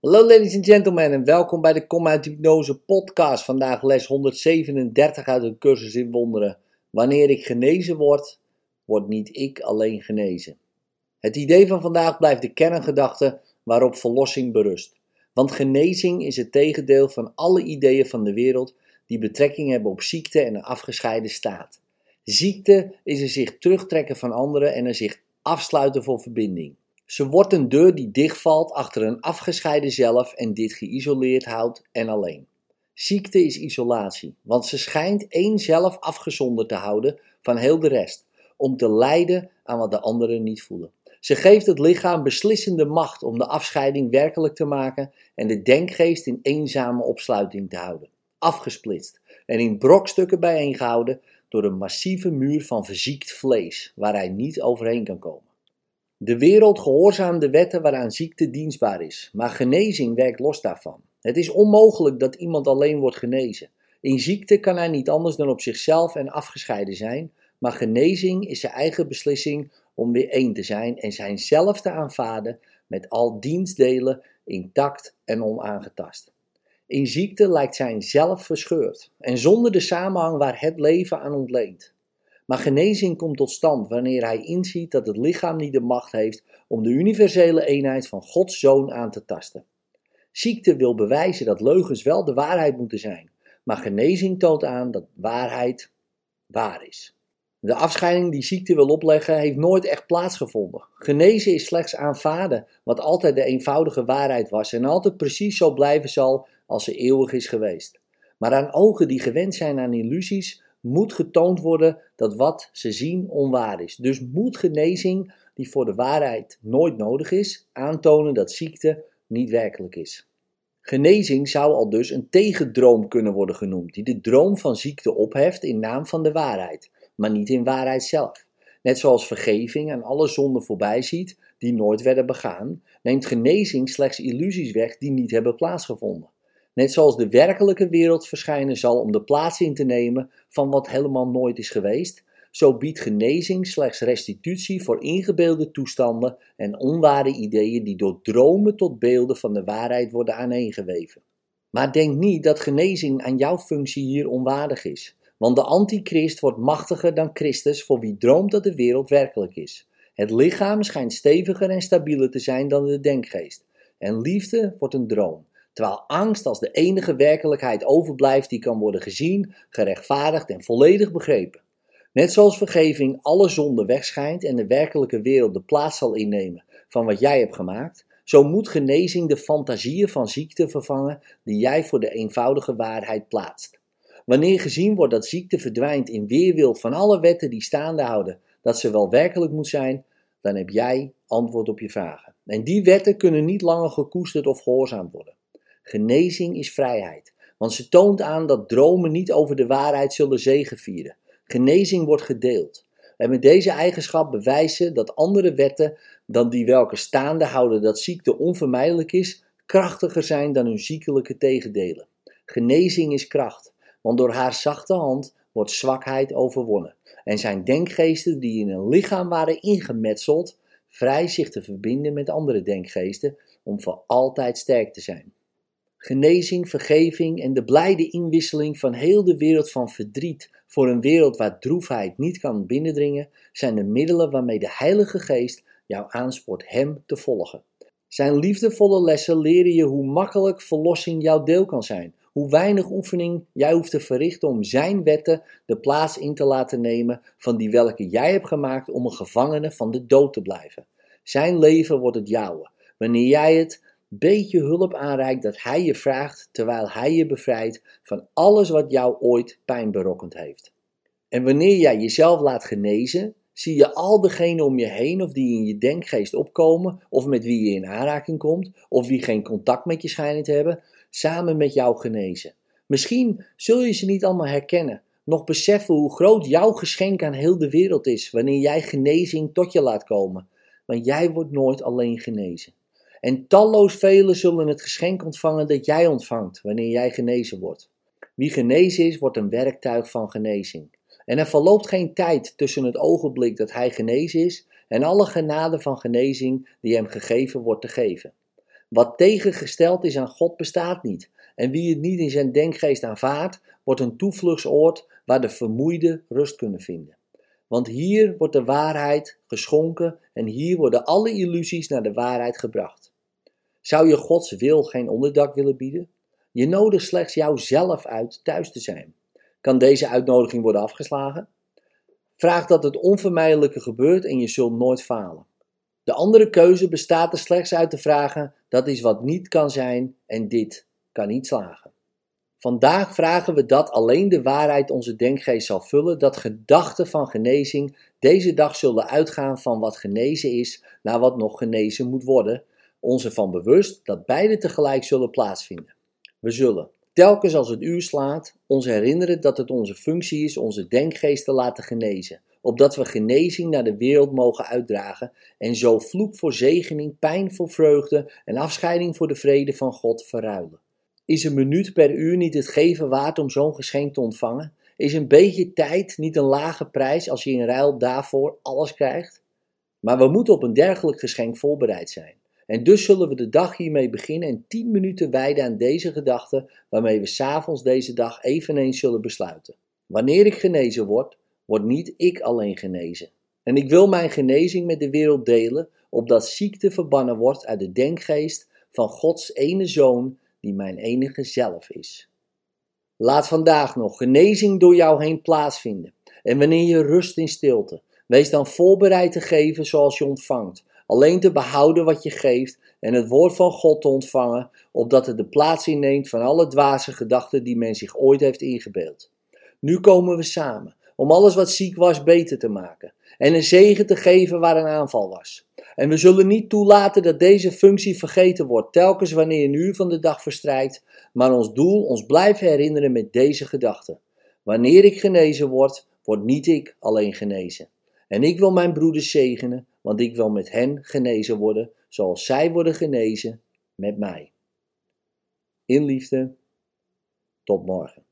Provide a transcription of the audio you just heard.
Hallo ladies and gentlemen en welkom bij de uit Hypnose podcast. Vandaag les 137 uit de cursus in wonderen. Wanneer ik genezen word, word niet ik alleen genezen. Het idee van vandaag blijft de kerngedachte waarop verlossing berust. Want genezing is het tegendeel van alle ideeën van de wereld die betrekking hebben op ziekte en een afgescheiden staat. Ziekte is een zich terugtrekken van anderen en een zich afsluiten voor verbinding. Ze wordt een deur die dichtvalt achter een afgescheiden zelf en dit geïsoleerd houdt en alleen. Ziekte is isolatie, want ze schijnt één zelf afgezonderd te houden van heel de rest, om te lijden aan wat de anderen niet voelen. Ze geeft het lichaam beslissende macht om de afscheiding werkelijk te maken en de denkgeest in eenzame opsluiting te houden, afgesplitst en in brokstukken bijeengehouden door een massieve muur van verziekt vlees waar hij niet overheen kan komen. De wereld gehoorzaamt de wetten waaraan ziekte dienstbaar is, maar genezing werkt los daarvan. Het is onmogelijk dat iemand alleen wordt genezen. In ziekte kan hij niet anders dan op zichzelf en afgescheiden zijn, maar genezing is zijn eigen beslissing om weer één te zijn en zijn zelf te aanvaarden met al dienstdelen intact en onaangetast. In ziekte lijkt zijn zelf verscheurd en zonder de samenhang waar het leven aan ontleent. Maar genezing komt tot stand wanneer hij inziet dat het lichaam niet de macht heeft om de universele eenheid van Gods zoon aan te tasten. Ziekte wil bewijzen dat leugens wel de waarheid moeten zijn, maar genezing toont aan dat waarheid waar is. De afscheiding die ziekte wil opleggen heeft nooit echt plaatsgevonden. Genezen is slechts aanvaarden wat altijd de eenvoudige waarheid was en altijd precies zo blijven zal als ze eeuwig is geweest. Maar aan ogen die gewend zijn aan illusies moet getoond worden dat wat ze zien onwaar is. Dus moet genezing, die voor de waarheid nooit nodig is, aantonen dat ziekte niet werkelijk is. Genezing zou al dus een tegendroom kunnen worden genoemd, die de droom van ziekte opheft in naam van de waarheid, maar niet in waarheid zelf. Net zoals vergeving aan alle zonden voorbij ziet die nooit werden begaan, neemt genezing slechts illusies weg die niet hebben plaatsgevonden net zoals de werkelijke wereld verschijnen zal om de plaats in te nemen van wat helemaal nooit is geweest, zo biedt genezing slechts restitutie voor ingebeelde toestanden en onware ideeën die door dromen tot beelden van de waarheid worden aaneengeweven. Maar denk niet dat genezing aan jouw functie hier onwaardig is, want de antichrist wordt machtiger dan Christus voor wie droomt dat de wereld werkelijk is. Het lichaam schijnt steviger en stabieler te zijn dan de denkgeest, en liefde wordt een droom terwijl angst als de enige werkelijkheid overblijft die kan worden gezien, gerechtvaardigd en volledig begrepen. Net zoals vergeving alle zonde wegschijnt en de werkelijke wereld de plaats zal innemen van wat jij hebt gemaakt, zo moet genezing de fantasieën van ziekte vervangen die jij voor de eenvoudige waarheid plaatst. Wanneer gezien wordt dat ziekte verdwijnt in weerwil van alle wetten die staande houden dat ze wel werkelijk moet zijn, dan heb jij antwoord op je vragen. En die wetten kunnen niet langer gekoesterd of gehoorzaamd worden. Genezing is vrijheid, want ze toont aan dat dromen niet over de waarheid zullen zegevieren. Genezing wordt gedeeld. En met deze eigenschap bewijzen dat andere wetten dan die welke staande houden dat ziekte onvermijdelijk is, krachtiger zijn dan hun ziekelijke tegendelen. Genezing is kracht, want door haar zachte hand wordt zwakheid overwonnen. En zijn denkgeesten die in een lichaam waren ingemetseld, vrij zich te verbinden met andere denkgeesten om voor altijd sterk te zijn. Genezing, vergeving en de blijde inwisseling van heel de wereld van verdriet voor een wereld waar droefheid niet kan binnendringen, zijn de middelen waarmee de Heilige Geest jou aanspoort Hem te volgen. Zijn liefdevolle lessen leren je hoe makkelijk verlossing jouw deel kan zijn, hoe weinig oefening jij hoeft te verrichten om Zijn wetten de plaats in te laten nemen van die welke jij hebt gemaakt om een gevangene van de dood te blijven. Zijn leven wordt het jouwe, wanneer jij het beetje hulp aanreikt dat Hij je vraagt terwijl Hij je bevrijdt van alles wat jou ooit pijn berokkend heeft. En wanneer jij jezelf laat genezen, zie je al degenen om je heen of die in je denkgeest opkomen, of met wie je in aanraking komt, of wie geen contact met je schijnen te hebben, samen met jou genezen. Misschien zul je ze niet allemaal herkennen, nog beseffen hoe groot jouw geschenk aan heel de wereld is wanneer jij genezing tot je laat komen. Want jij wordt nooit alleen genezen. En talloos velen zullen het geschenk ontvangen dat jij ontvangt wanneer jij genezen wordt. Wie genezen is, wordt een werktuig van genezing. En er verloopt geen tijd tussen het ogenblik dat hij genezen is en alle genade van genezing die hem gegeven wordt te geven. Wat tegengesteld is aan God bestaat niet. En wie het niet in zijn denkgeest aanvaardt, wordt een toevluchtsoord waar de vermoeide rust kunnen vinden. Want hier wordt de waarheid geschonken en hier worden alle illusies naar de waarheid gebracht. Zou je Gods wil geen onderdak willen bieden? Je nodigt slechts jouzelf uit thuis te zijn. Kan deze uitnodiging worden afgeslagen? Vraag dat het onvermijdelijke gebeurt en je zult nooit falen. De andere keuze bestaat er slechts uit te vragen: dat is wat niet kan zijn en dit kan niet slagen. Vandaag vragen we dat alleen de waarheid onze denkgeest zal vullen, dat gedachten van genezing deze dag zullen uitgaan van wat genezen is naar wat nog genezen moet worden, ons ervan bewust dat beide tegelijk zullen plaatsvinden. We zullen, telkens als het uur slaat, ons herinneren dat het onze functie is onze denkgeest te laten genezen, opdat we genezing naar de wereld mogen uitdragen en zo vloek voor zegening, pijn voor vreugde en afscheiding voor de vrede van God verruilen. Is een minuut per uur niet het geven waard om zo'n geschenk te ontvangen? Is een beetje tijd niet een lage prijs als je in ruil daarvoor alles krijgt? Maar we moeten op een dergelijk geschenk voorbereid zijn. En dus zullen we de dag hiermee beginnen en 10 minuten wijden aan deze gedachte, waarmee we s'avonds deze dag eveneens zullen besluiten. Wanneer ik genezen word, wordt niet ik alleen genezen. En ik wil mijn genezing met de wereld delen, opdat ziekte verbannen wordt uit de denkgeest van Gods ene zoon, die mijn enige zelf is. Laat vandaag nog genezing door jou heen plaatsvinden. En wanneer je rust in stilte, wees dan voorbereid te geven zoals je ontvangt, alleen te behouden wat je geeft en het woord van God te ontvangen, opdat het de plaats inneemt van alle dwaze gedachten die men zich ooit heeft ingebeeld. Nu komen we samen om alles wat ziek was beter te maken en een zegen te geven waar een aanval was. En we zullen niet toelaten dat deze functie vergeten wordt, telkens wanneer een uur van de dag verstrijkt, maar ons doel ons blijven herinneren met deze gedachte. Wanneer ik genezen word, wordt niet ik alleen genezen. En ik wil mijn broeders zegenen, want ik wil met hen genezen worden, zoals zij worden genezen met mij. In liefde, tot morgen.